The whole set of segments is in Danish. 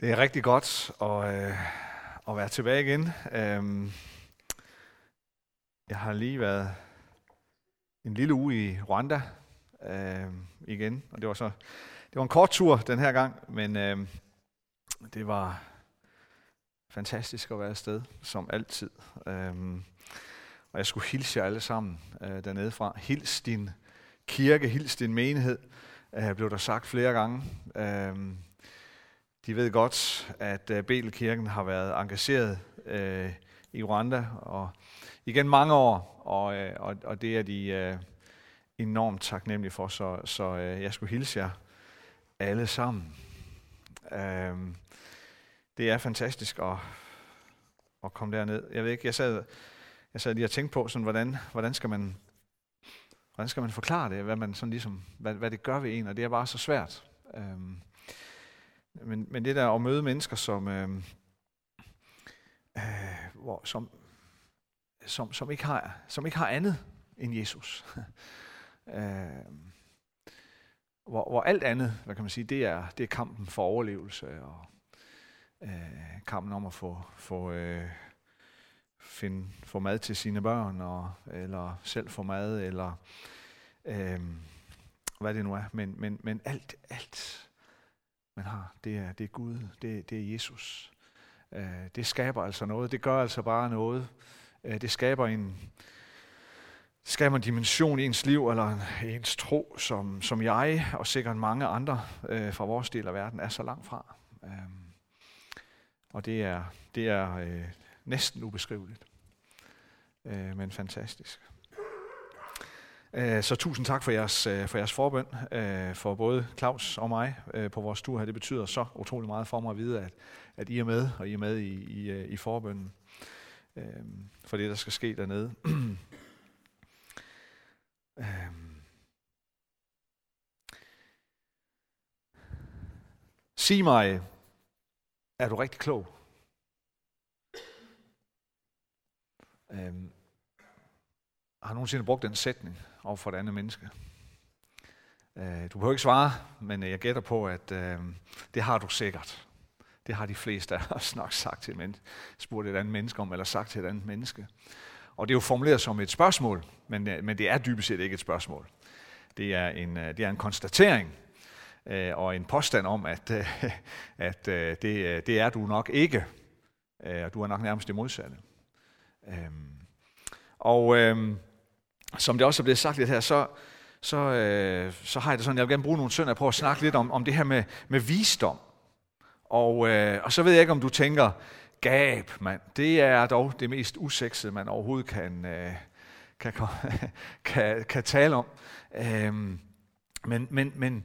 Det er rigtig godt at, øh, at være tilbage igen. Øhm, jeg har lige været en lille uge i Rwanda øh, igen, og det var så det var en kort tur den her gang, men øh, det var fantastisk at være afsted, som altid. Øhm, og jeg skulle hilse jer alle sammen øh, dernede fra. Hils din kirke, hils din menighed, øh, blev der sagt flere gange. Øh, de ved godt, at øh, uh, Belkirken har været engageret øh, i Rwanda og igen mange år, og, øh, og, og det er de øh, enormt taknemmelige for, så, så øh, jeg skulle hilse jer alle sammen. Øh, det er fantastisk at, at komme derned. Jeg ved ikke, jeg sad, jeg sad lige og tænkte på, sådan, hvordan, hvordan, skal man, hvordan skal man forklare det, hvad, man sådan ligesom, hvad, hvad det gør ved en, og det er bare så svært. Uh, men, men det der at møde mennesker, som, øh, øh, hvor, som, som, som, ikke har, som ikke har andet end Jesus. øh, hvor, hvor alt andet, hvad kan man sige, det er, det er kampen for overlevelse og øh, kampen om at få, få, øh, finde, få mad til sine børn, og, eller selv få mad, eller øh, hvad det nu er. Men, men, men alt, alt, man har, det er, det er Gud, det, det er Jesus. Øh, det skaber altså noget, det gør altså bare noget. Øh, det skaber en, skaber en dimension i ens liv, eller ens tro, som, som jeg og sikkert mange andre øh, fra vores del af verden er så langt fra. Øh, og det er, det er øh, næsten ubeskriveligt, øh, men fantastisk. Øh, så tusind tak for jeres, øh, for jeres forbøn, øh, for både Claus og mig øh, på vores tur her. Det betyder så utrolig meget for mig at vide, at, at I er med, og I er med i, i, i forbønnen for det, der skal ske dernede. Sig mig, er du rigtig klog? har nogensinde brugt den sætning over for et andet menneske? Øh, du behøver ikke svare, men øh, jeg gætter på, at øh, det har du sikkert. Det har de fleste af os nok sagt til men spurgt et andet menneske om, eller sagt til et andet menneske. Og det er jo formuleret som et spørgsmål, men, øh, men det er dybest set ikke et spørgsmål. Det er en, øh, det er en konstatering og en påstand om, at, at det, det er du nok ikke. Og du er nok nærmest det modsatte. Øhm, og øhm, som det også er blevet sagt lidt her, så, så, øh, så har jeg det sådan, jeg vil gerne bruge nogle søndage på at snakke lidt om, om det her med, med visdom. Og, øh, og så ved jeg ikke, om du tænker, gab, mand, det er dog det mest usexede, man overhovedet kan, øh, kan, kan, kan tale om. Øhm, men, men, men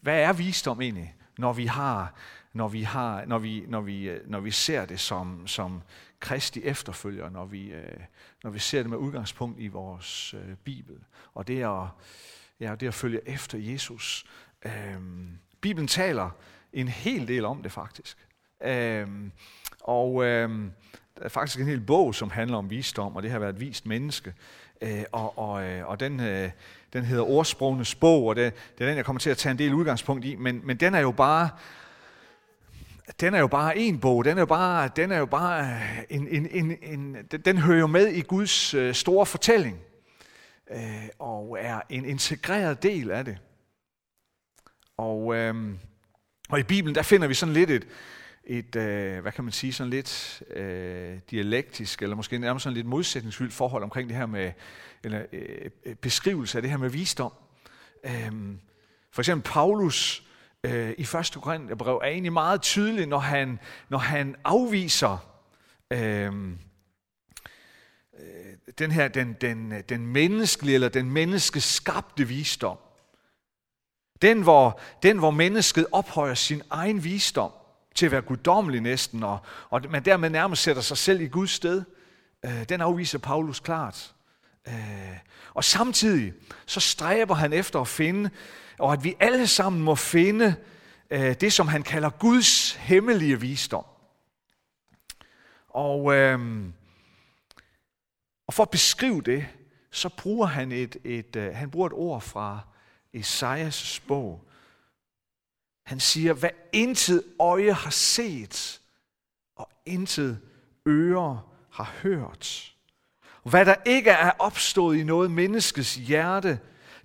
hvad er visdom egentlig, når vi har, når vi har, når vi, når vi, øh, når vi ser det som, som Kristi efterfølger, når vi, øh, når vi ser det med udgangspunkt i vores øh, Bibel. Og det er, ja, det at følge efter Jesus. Øhm, Bibelen taler en hel del om det faktisk. Øhm, og øhm, der er faktisk en hel bog, som handler om visdom, og det har været et vist menneske. Øh, og, og, øh, og den, øh, den hedder Ordsprogenes bog, og det, det er den, jeg kommer til at tage en del udgangspunkt i. Men, men den er jo bare den er jo bare en bog, den er jo bare, den er jo bare en, en, en, en den hører jo med i Guds øh, store fortælling, øh, og er en integreret del af det. Og, øh, og i Bibelen, der finder vi sådan lidt et, et øh, hvad kan man sige, sådan lidt øh, dialektisk, eller måske nærmest sådan lidt modsætningsfyldt forhold omkring det her med, eller øh, øh beskrivelse af det her med visdom. Øh, for eksempel Paulus, øh, i 1. Korintherbrev er egentlig meget tydelig, når han, når han afviser øh, øh, den her den, den, den menneskelige eller den menneskeskabte visdom. Den hvor, den, hvor mennesket ophøjer sin egen visdom til at være guddommelig næsten, og, og man dermed nærmest sætter sig selv i Guds sted. Øh, den afviser Paulus klart. Øh, og samtidig så stræber han efter at finde og at vi alle sammen må finde øh, det, som han kalder Guds hemmelige visdom. Og, øh, og for at beskrive det, så bruger han et, et, øh, han bruger et ord fra Esajas bog, Han siger, hvad intet øje har set, og intet øre har hørt. Hvad der ikke er opstået i noget menneskes hjerte,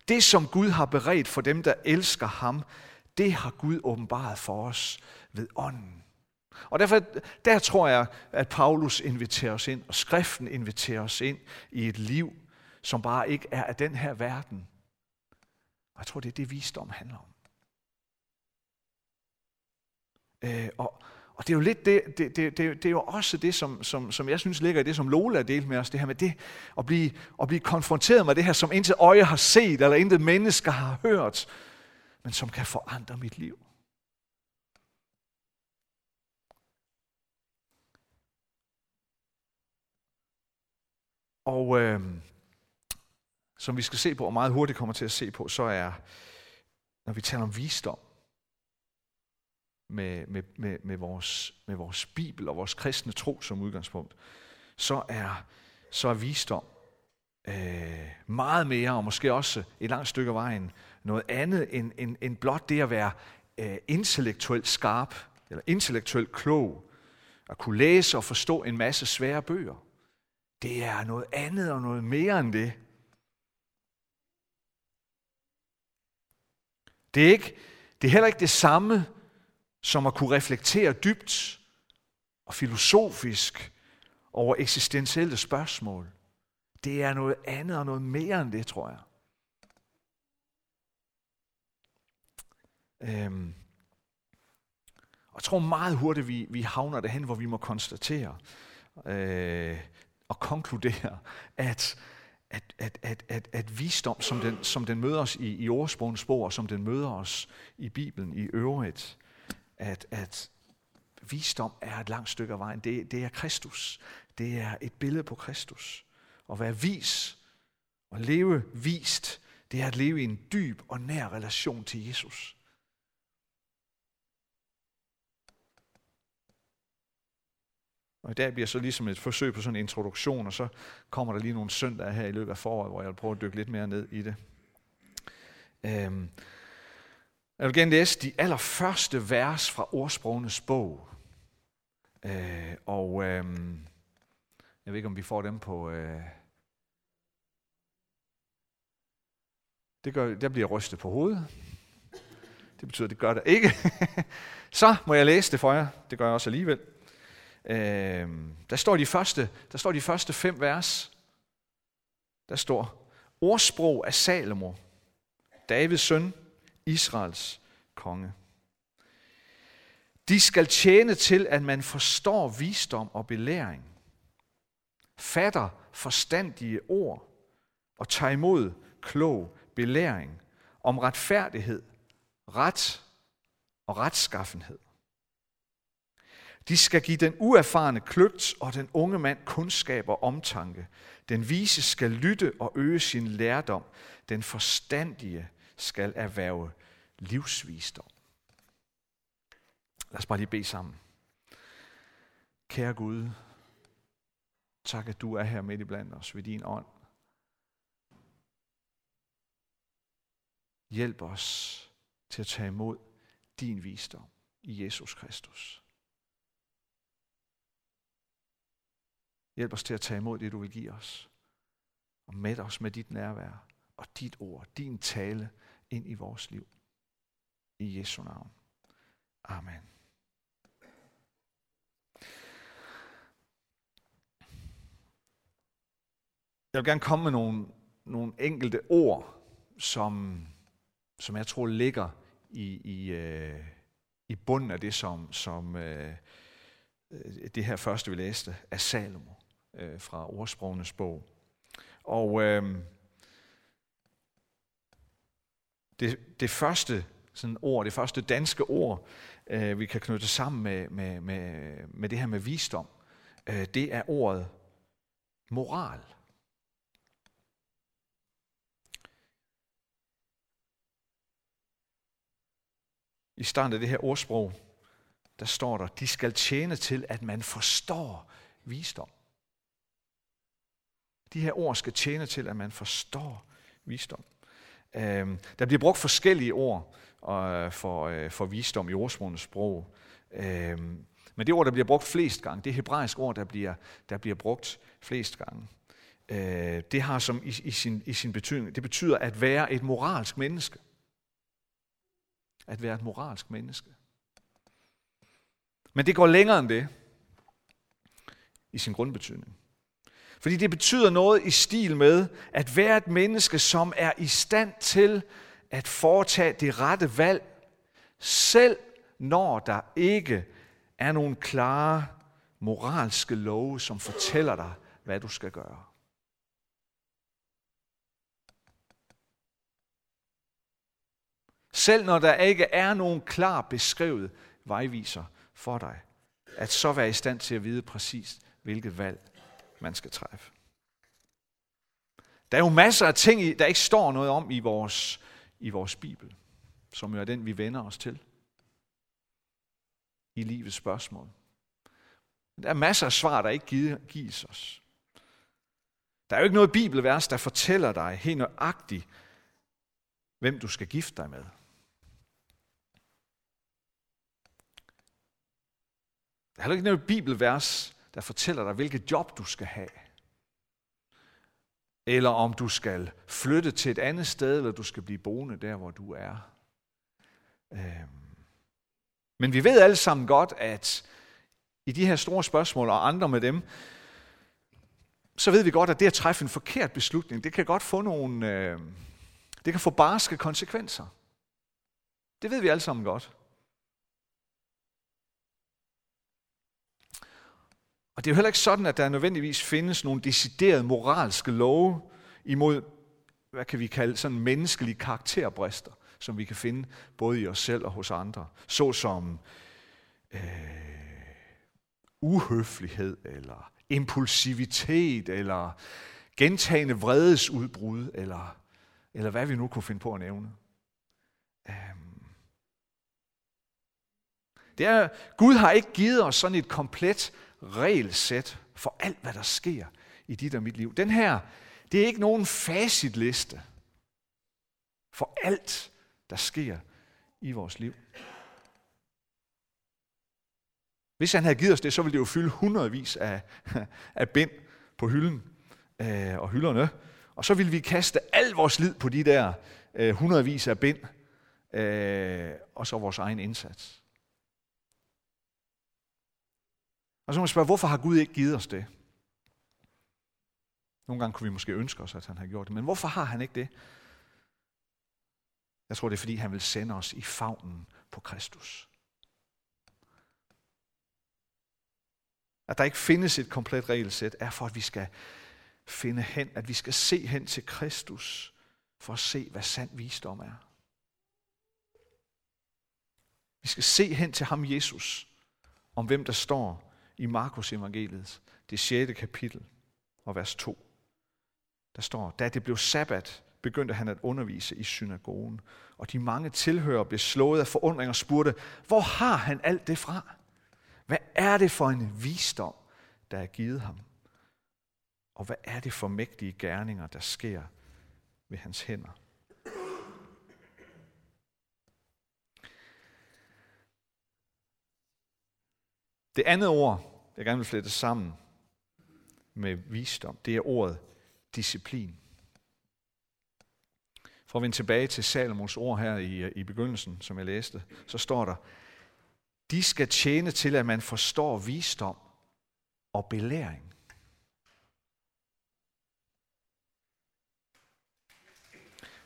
det som Gud har beredt for dem, der elsker ham, det har Gud åbenbaret for os ved ånden. Og derfor, der tror jeg, at Paulus inviterer os ind, og skriften inviterer os ind i et liv, som bare ikke er af den her verden. Og jeg tror, det er det, visdom handler om. Øh, og, og det er jo lidt det, det, det, det, det er jo også det, som, som, som jeg synes ligger i det, som Lola har delt med os, det her med det, at blive, at blive konfronteret med det her, som intet øje har set, eller intet mennesker har hørt, men som kan forandre mit liv. Og øh, som vi skal se på, og meget hurtigt kommer til at se på, så er, når vi taler om visdom, med, med, med, med, vores, med vores bibel og vores kristne tro som udgangspunkt, så er, så er visdom øh, meget mere, og måske også et langt stykke af vejen, noget andet end, end, end blot det at være øh, intellektuelt skarp, eller intellektuelt klog, at kunne læse og forstå en masse svære bøger. Det er noget andet og noget mere end det. Det er, ikke, det er heller ikke det samme som at kunne reflektere dybt og filosofisk over eksistentielle spørgsmål. Det er noget andet og noget mere end det, tror jeg. Øhm. Og jeg tror meget hurtigt, vi, vi havner derhen, hvor vi må konstatere øh, og konkludere, at, at, at, at, at, at visdom, som den, som den møder os i, i ordsprogens spor, som den møder os i Bibelen i øvrigt, at, at visdom er et langt stykke af vejen. Det, det er Kristus. Det er et billede på Kristus. At være vis og leve vist, det er at leve i en dyb og nær relation til Jesus. Og i dag bliver så ligesom et forsøg på sådan en introduktion, og så kommer der lige nogle søndage her i løbet af foråret, hvor jeg vil prøve at dykke lidt mere ned i det. Øhm, jeg vil gerne læse de allerførste vers fra ordsprogenes bog. Øh, og øh, jeg ved ikke, om vi får dem på... Øh, det gør, der bliver rystet på hovedet. Det betyder, det gør det ikke. Så må jeg læse det for jer. Det gør jeg også alligevel. Øh, der, står de første, der står de første fem vers. Der står, ordsprog af Salomo, Davids søn, Israels konge. De skal tjene til, at man forstår visdom og belæring, fatter forstandige ord og tager imod klog belæring om retfærdighed, ret og retskaffenhed. De skal give den uerfarne kløgt og den unge mand kundskab og omtanke. Den vise skal lytte og øge sin lærdom. Den forstandige skal erhverve livsvisdom. Lad os bare lige bede sammen. Kære Gud, tak at du er her midt i blandt os ved din ånd. Hjælp os til at tage imod din visdom i Jesus Kristus. Hjælp os til at tage imod det, du vil give os. Og mæt os med dit nærvær og dit ord, din tale ind i vores liv. I Jesu navn. Amen. Jeg vil gerne komme med nogle, nogle enkelte ord, som, som jeg tror ligger i, i, øh, i bunden af det, som, som øh, øh det her første, vi læste, af Salomo øh, fra ordsprogenes bog. Og øh, det, det første sådan ord, det første danske ord, øh, vi kan knytte sammen med, med, med, med det her med visdom, øh, det er ordet moral. I starten af det her ordsprog, der står der, de skal tjene til, at man forstår visdom. De her ord skal tjene til, at man forstår visdom. Øh, der bliver brugt forskellige ord øh, for, øh, for visdom i ordsprogenes sprog. Øh, men det ord, der bliver brugt flest gange, det hebraiske ord, der bliver, der bliver brugt flest gange, øh, det har som i, i, sin, i sin betydning, det betyder at være et moralsk menneske. At være et moralsk menneske. Men det går længere end det i sin grundbetydning. Fordi det betyder noget i stil med at være et menneske, som er i stand til at foretage det rette valg, selv når der ikke er nogle klare moralske love, som fortæller dig, hvad du skal gøre. Selv når der ikke er nogen klar beskrevet vejviser for dig, at så være i stand til at vide præcis, hvilket valg man skal træffe. Der er jo masser af ting, der ikke står noget om i vores, i vores Bibel, som jo er den, vi vender os til i livets spørgsmål. Der er masser af svar, der ikke gives os. Der er jo ikke noget bibelvers, der fortæller dig helt nøjagtigt, hvem du skal gifte dig med. Der er heller ikke noget bibelvers, der fortæller dig, hvilket job du skal have. Eller om du skal flytte til et andet sted, eller du skal blive boende der, hvor du er. Øhm. Men vi ved alle sammen godt, at i de her store spørgsmål og andre med dem, så ved vi godt, at det at træffe en forkert beslutning, det kan godt få nogle, øhm, det kan få barske konsekvenser. Det ved vi alle sammen godt. Og det er jo heller ikke sådan, at der nødvendigvis findes nogle deciderede moralske love imod, hvad kan vi kalde, sådan menneskelige karakterbrister, som vi kan finde både i os selv og hos andre. Såsom øh, uhøflighed, eller impulsivitet, eller gentagende vredesudbrud, eller, eller hvad vi nu kunne finde på at nævne. Øhm. Det er, Gud har ikke givet os sådan et komplet regelsæt for alt, hvad der sker i dit og mit liv. Den her, det er ikke nogen facitliste for alt, der sker i vores liv. Hvis han havde givet os det, så ville det jo fylde hundredvis af, af bind på hylden øh, og hylderne. Og så ville vi kaste al vores lid på de der øh, hundredvis af bind, øh, og så vores egen indsats. Og så må man spørge, hvorfor har Gud ikke givet os det? Nogle gange kunne vi måske ønske os, at han har gjort det, men hvorfor har han ikke det? Jeg tror, det er fordi, han vil sende os i favnen på Kristus. At der ikke findes et komplet regelsæt, er for, at vi skal finde hen, at vi skal se hen til Kristus, for at se, hvad sand visdom er. Vi skal se hen til ham, Jesus, om hvem der står i Markus evangeliet, det 6. kapitel og vers 2. Der står, da det blev sabbat, begyndte han at undervise i synagogen, og de mange tilhører blev slået af forundring og spurgte, hvor har han alt det fra? Hvad er det for en visdom, der er givet ham? Og hvad er det for mægtige gerninger, der sker ved hans hænder? Det andet ord, jeg gerne vil flette sammen med visdom, det er ordet disciplin. For at vende tilbage til Salomos ord her i, i begyndelsen, som jeg læste, så står der, de skal tjene til, at man forstår visdom og belæring.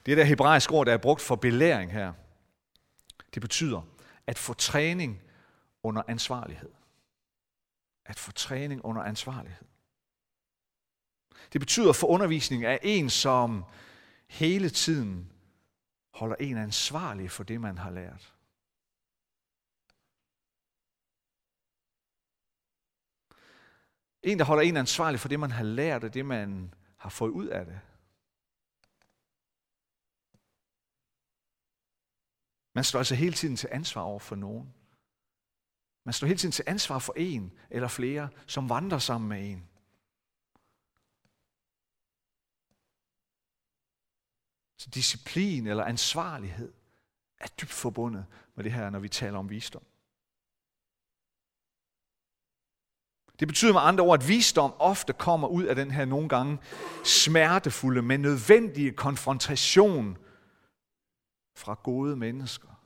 Det der hebraiske ord, der er brugt for belæring her, det betyder at få træning under ansvarlighed at få træning under ansvarlighed. Det betyder for undervisning af en, som hele tiden holder en ansvarlig for det, man har lært. En, der holder en ansvarlig for det, man har lært, og det, man har fået ud af det. Man står altså hele tiden til ansvar over for nogen. Man står hele tiden til ansvar for en eller flere, som vandrer sammen med en. Så disciplin eller ansvarlighed er dybt forbundet med det her, når vi taler om visdom. Det betyder med andre ord, at visdom ofte kommer ud af den her nogle gange smertefulde, men nødvendige konfrontation fra gode mennesker,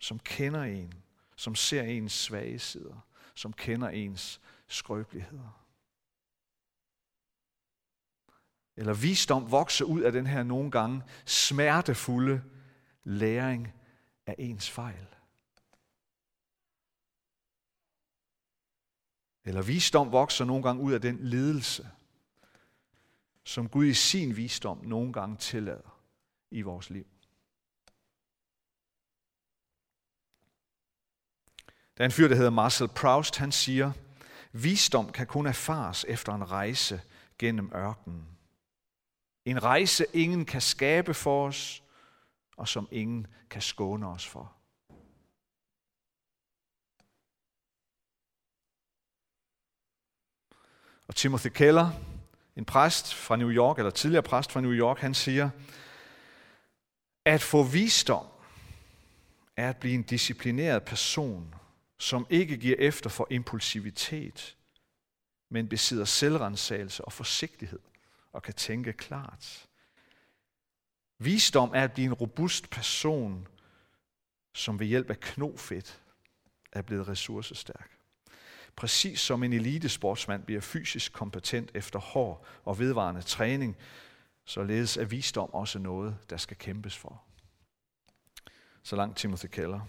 som kender en, som ser ens svage sider, som kender ens skrøbeligheder. Eller visdom vokser ud af den her nogle gange smertefulde læring af ens fejl. Eller visdom vokser nogle gange ud af den lidelse, som Gud i sin visdom nogle gange tillader i vores liv. Der er en fyr, der hedder Marcel Proust, han siger, visdom kan kun erfares efter en rejse gennem ørkenen. En rejse, ingen kan skabe for os, og som ingen kan skåne os for. Og Timothy Keller, en præst fra New York, eller tidligere præst fra New York, han siger, at få visdom er at blive en disciplineret person, som ikke giver efter for impulsivitet, men besidder selvrensagelse og forsigtighed og kan tænke klart. Visdom er at blive en robust person, som ved hjælp af knofedt er blevet ressourcestærk. Præcis som en elitesportsmand bliver fysisk kompetent efter hård og vedvarende træning, således er visdom også noget, der skal kæmpes for. Så langt Timothy Keller.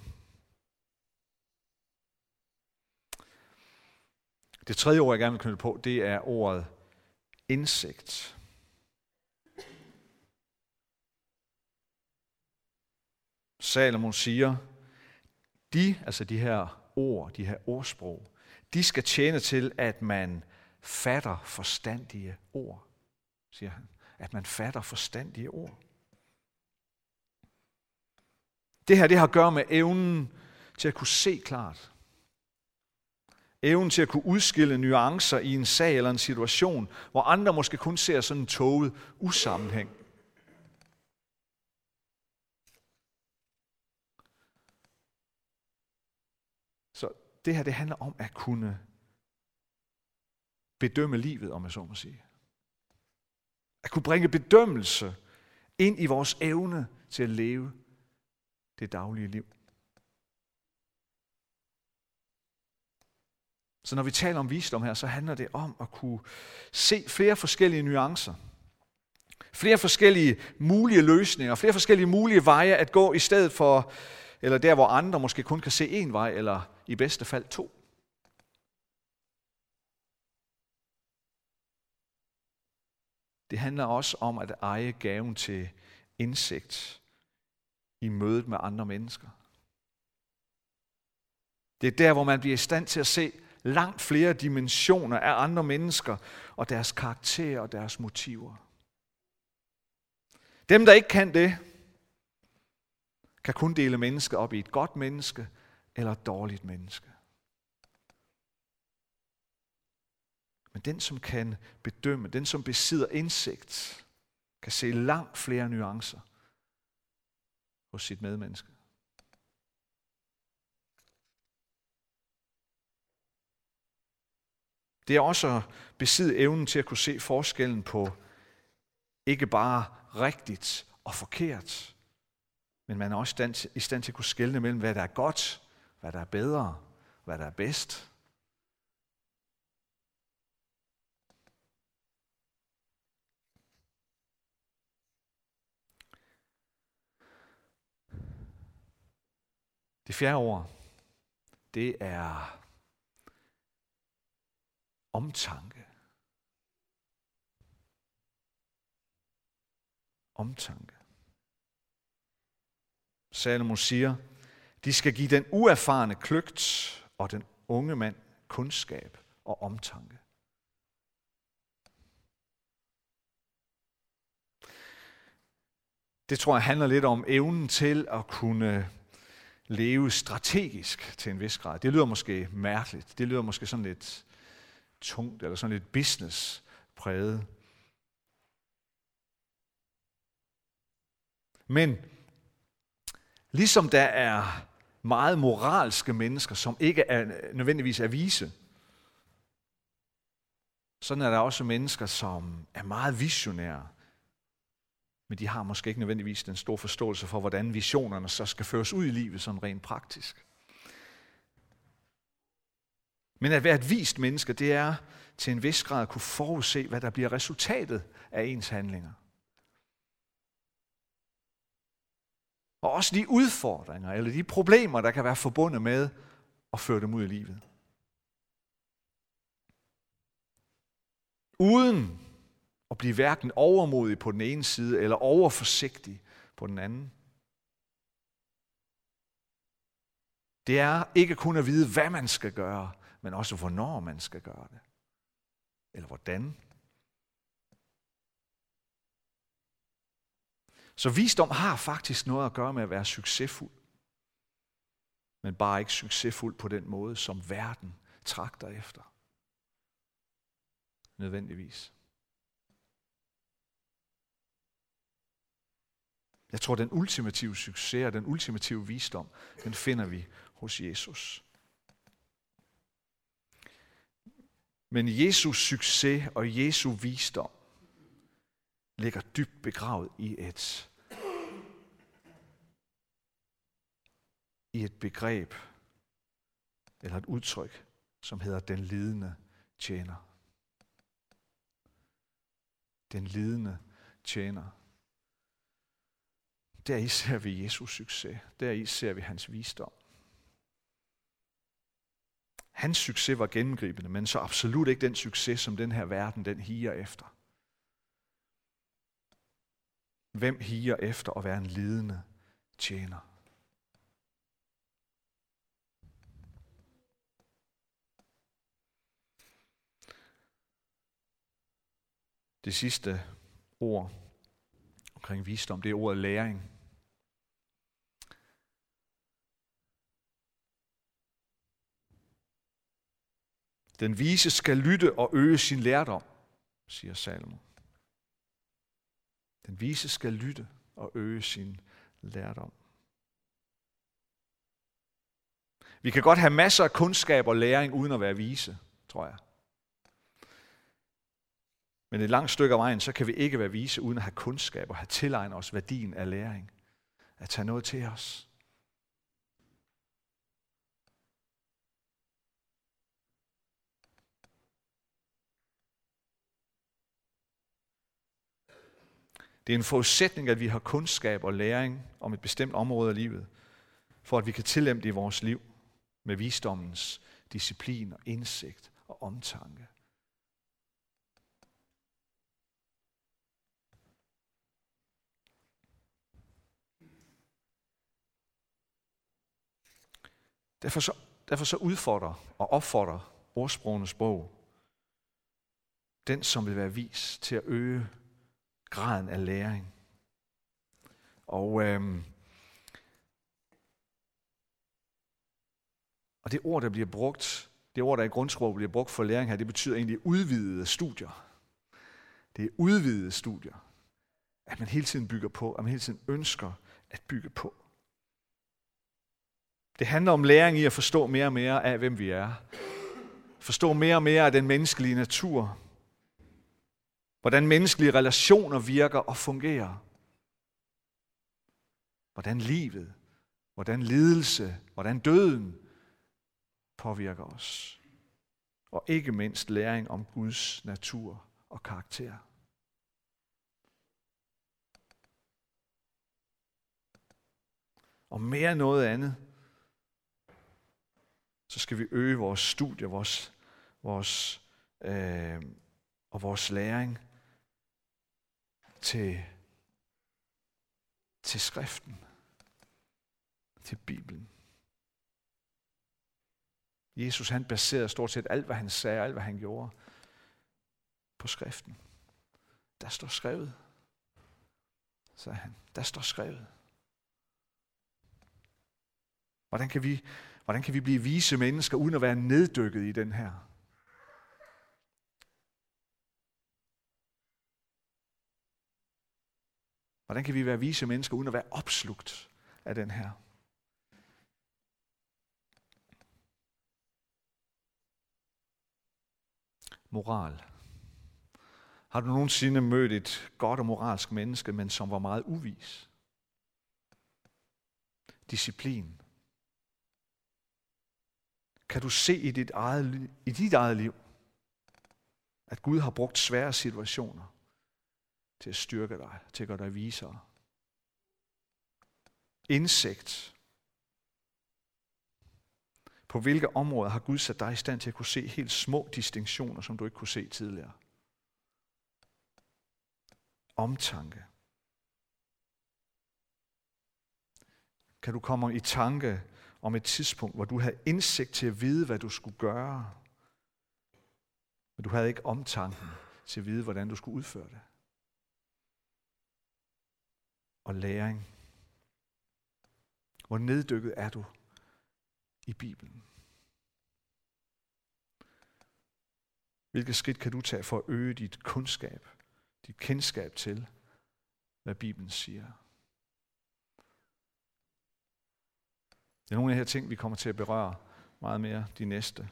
Det tredje ord, jeg gerne vil knytte på, det er ordet indsigt. Salomon siger, de, altså de her ord, de her ordsprog, de skal tjene til, at man fatter forstandige ord, siger han. At man fatter forstandige ord. Det her det har at gøre med evnen til at kunne se klart. Evnen til at kunne udskille nuancer i en sag eller en situation, hvor andre måske kun ser sådan en toget usammenhæng. Så det her det handler om at kunne bedømme livet, om jeg så må sige. At kunne bringe bedømmelse ind i vores evne til at leve det daglige liv. Så når vi taler om visdom her, så handler det om at kunne se flere forskellige nuancer. Flere forskellige mulige løsninger, flere forskellige mulige veje at gå i stedet for, eller der hvor andre måske kun kan se én vej, eller i bedste fald to. Det handler også om at eje gaven til indsigt i mødet med andre mennesker. Det er der, hvor man bliver i stand til at se langt flere dimensioner af andre mennesker og deres karakter og deres motiver. Dem, der ikke kan det, kan kun dele mennesket op i et godt menneske eller et dårligt menneske. Men den, som kan bedømme, den, som besidder indsigt, kan se langt flere nuancer hos sit medmenneske. Det er også at besidde evnen til at kunne se forskellen på ikke bare rigtigt og forkert, men man er også i stand til at kunne skelne mellem, hvad der er godt, hvad der er bedre, hvad der er bedst. Det fjerde ord, det er omtanke. Omtanke. Salomon siger, de skal give den uerfarne kløgt og den unge mand kundskab og omtanke. Det tror jeg handler lidt om evnen til at kunne leve strategisk til en vis grad. Det lyder måske mærkeligt. Det lyder måske sådan lidt tungt, eller sådan lidt business præget. Men Ligesom der er meget moralske mennesker, som ikke er, nødvendigvis er vise, sådan er der også mennesker, som er meget visionære, men de har måske ikke nødvendigvis den store forståelse for, hvordan visionerne så skal føres ud i livet sådan rent praktisk. Men at være et vist menneske, det er til en vis grad at kunne forudse, hvad der bliver resultatet af ens handlinger. Og også de udfordringer eller de problemer, der kan være forbundet med at føre dem ud i livet. Uden at blive hverken overmodig på den ene side eller overforsigtig på den anden. Det er ikke kun at vide, hvad man skal gøre, men også hvornår man skal gøre det. Eller hvordan. Så visdom har faktisk noget at gøre med at være succesfuld. Men bare ikke succesfuld på den måde, som verden trakter efter. Nødvendigvis. Jeg tror, den ultimative succes og den ultimative visdom, den finder vi hos Jesus. Men Jesus succes og Jesu visdom ligger dybt begravet i et, i et begreb eller et udtryk, som hedder den lidende tjener. Den lidende tjener. Der i ser vi Jesus succes. Der i ser vi hans visdom. Hans succes var gennemgribende, men så absolut ikke den succes, som den her verden den higer efter. Hvem higer efter at være en lidende tjener? Det sidste ord omkring visdom, det er ordet læring. Den vise skal lytte og øge sin lærdom, siger Salomo. Den vise skal lytte og øge sin lærdom. Vi kan godt have masser af kundskab og læring uden at være vise, tror jeg. Men et langt stykke af vejen, så kan vi ikke være vise uden at have kundskab og have tilegnet os værdien af læring. At tage noget til os. Det er en forudsætning, at vi har kundskab og læring om et bestemt område af livet, for at vi kan tillæmpe det i vores liv med visdommens disciplin og indsigt og omtanke. Derfor så, derfor så udfordrer og opfordrer ordsprogenes bog den, som vil være vis til at øge graden af læring. Og, øhm, og det ord, der bliver brugt, det ord, der i grundsprog bliver brugt for læring her, det betyder egentlig udvidede studier. Det er udvidede studier. At man hele tiden bygger på, at man hele tiden ønsker at bygge på. Det handler om læring i at forstå mere og mere af, hvem vi er. Forstå mere og mere af den menneskelige natur. Hvordan menneskelige relationer virker og fungerer. Hvordan livet, hvordan lidelse, hvordan døden påvirker os. Og ikke mindst læring om Guds natur og karakter. Og mere end noget andet, så skal vi øge vores studie vores, vores, øh, og vores læring til, til skriften, til Bibelen. Jesus han baserede stort set alt, hvad han sagde, alt, hvad han gjorde, på skriften. Der står skrevet, sagde han. Der står skrevet. Hvordan kan vi, hvordan kan vi blive vise mennesker, uden at være neddykket i den her? Hvordan kan vi være vise mennesker, uden at være opslugt af den her? Moral. Har du nogensinde mødt et godt og moralsk menneske, men som var meget uvis? Disciplin. Kan du se i dit eget, i dit eget liv, at Gud har brugt svære situationer til at styrke dig, til at gøre dig visere? Indsigt. På hvilke områder har Gud sat dig i stand til at kunne se helt små distinktioner, som du ikke kunne se tidligere? Omtanke. Kan du komme i tanke om et tidspunkt, hvor du havde indsigt til at vide, hvad du skulle gøre, men du havde ikke omtanken til at vide, hvordan du skulle udføre det? Og læring. Hvor neddykket er du i Bibelen? Hvilke skridt kan du tage for at øge dit kundskab, dit kendskab til, hvad Bibelen siger? Det er nogle af de her ting, vi kommer til at berøre meget mere de næste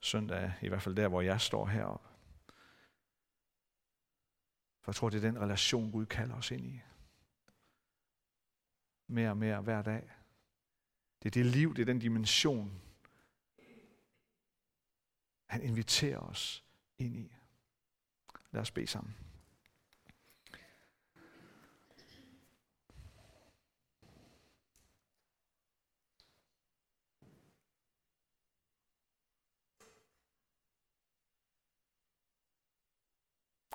søndage, i hvert fald der, hvor jeg står heroppe. For jeg tror, det er den relation, Gud kalder os ind i. Mere og mere hver dag. Det er det liv, det er den dimension, han inviterer os ind i. Lad os bede sammen.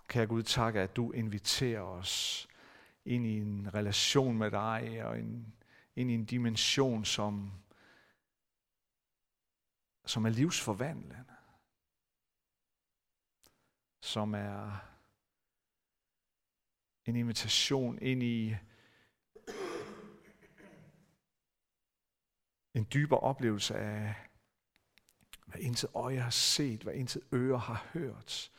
Kære Gud, tak, at du inviterer os ind i en relation med dig, og en, ind i en dimension, som, som er livsforvandlende. Som er en invitation ind i en dybere oplevelse af, hvad intet øje har set, hvad intet øre har hørt,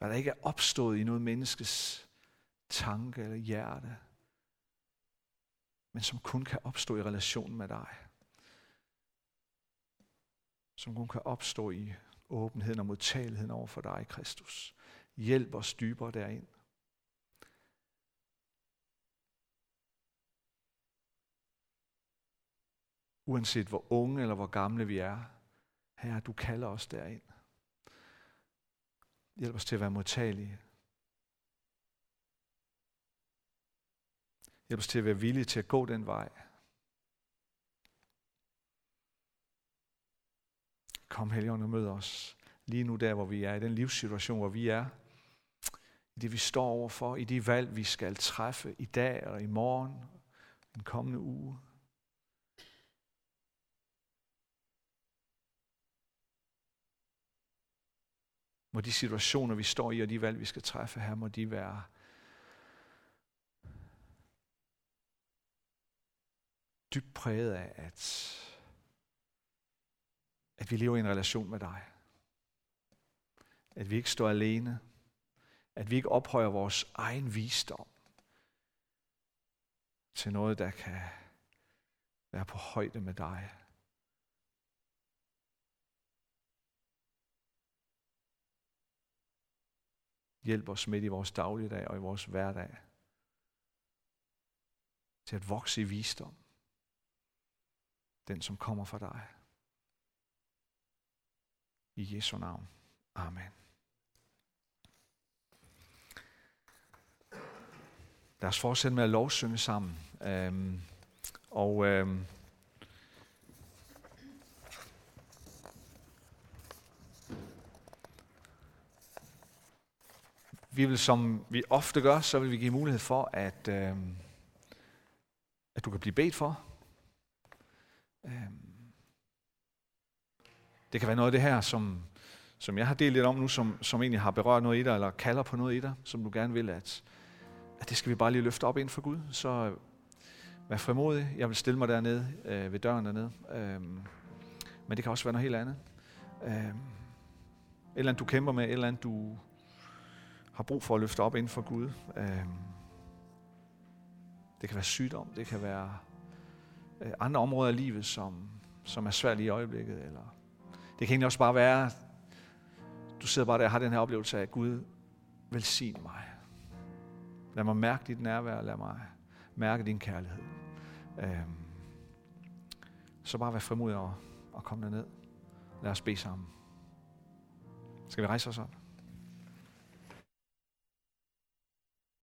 hvad der ikke er opstået i noget menneskes tanke eller hjerte, men som kun kan opstå i relation med dig. Som kun kan opstå i åbenheden og modtageligheden over for dig, Kristus. Hjælp os dybere derind. Uanset hvor unge eller hvor gamle vi er, Herre, du kalder os derind. Hjælp os til at være modtagelige. Hjælp os til at være villige til at gå den vej. Kom, Helligånd, og mød os lige nu der, hvor vi er, i den livssituation, hvor vi er. I det, vi står overfor, i de valg, vi skal træffe i dag og i morgen, den kommende uge. Må de situationer, vi står i, og de valg, vi skal træffe her, må de være dybt præget af, at, at vi lever i en relation med dig. At vi ikke står alene. At vi ikke ophøjer vores egen visdom til noget, der kan være på højde med dig. Hjælp os midt i vores dagligdag og i vores hverdag til at vokse i visdom. Den, som kommer fra dig. I Jesu navn. Amen. Lad os fortsætte med at lovsynge sammen. Øhm, og øhm, vi vil, som vi ofte gør, så vil vi give mulighed for, at, øh, at du kan blive bedt for. Øh, det kan være noget af det her, som, som jeg har delt lidt om nu, som, som egentlig har berørt noget i dig, eller kalder på noget i dig, som du gerne vil, at, at det skal vi bare lige løfte op ind for Gud. Så øh, vær frimodig. Jeg vil stille mig dernede øh, ved døren dernede. Øh, men det kan også være noget helt andet. Øh, et eller andet, du kæmper med, et eller andet, du har brug for at løfte op inden for Gud. Øhm, det kan være sygdom, det kan være øh, andre områder af livet, som, som er svært i øjeblikket, eller Det kan egentlig også bare være, du sidder bare der og har den her oplevelse af, at Gud velsign mig. Lad mig mærke dit nærvær, lad mig mærke din kærlighed. Øhm, så bare vær frimodig og, og kom ned. Lad os bede sammen. Skal vi rejse os op?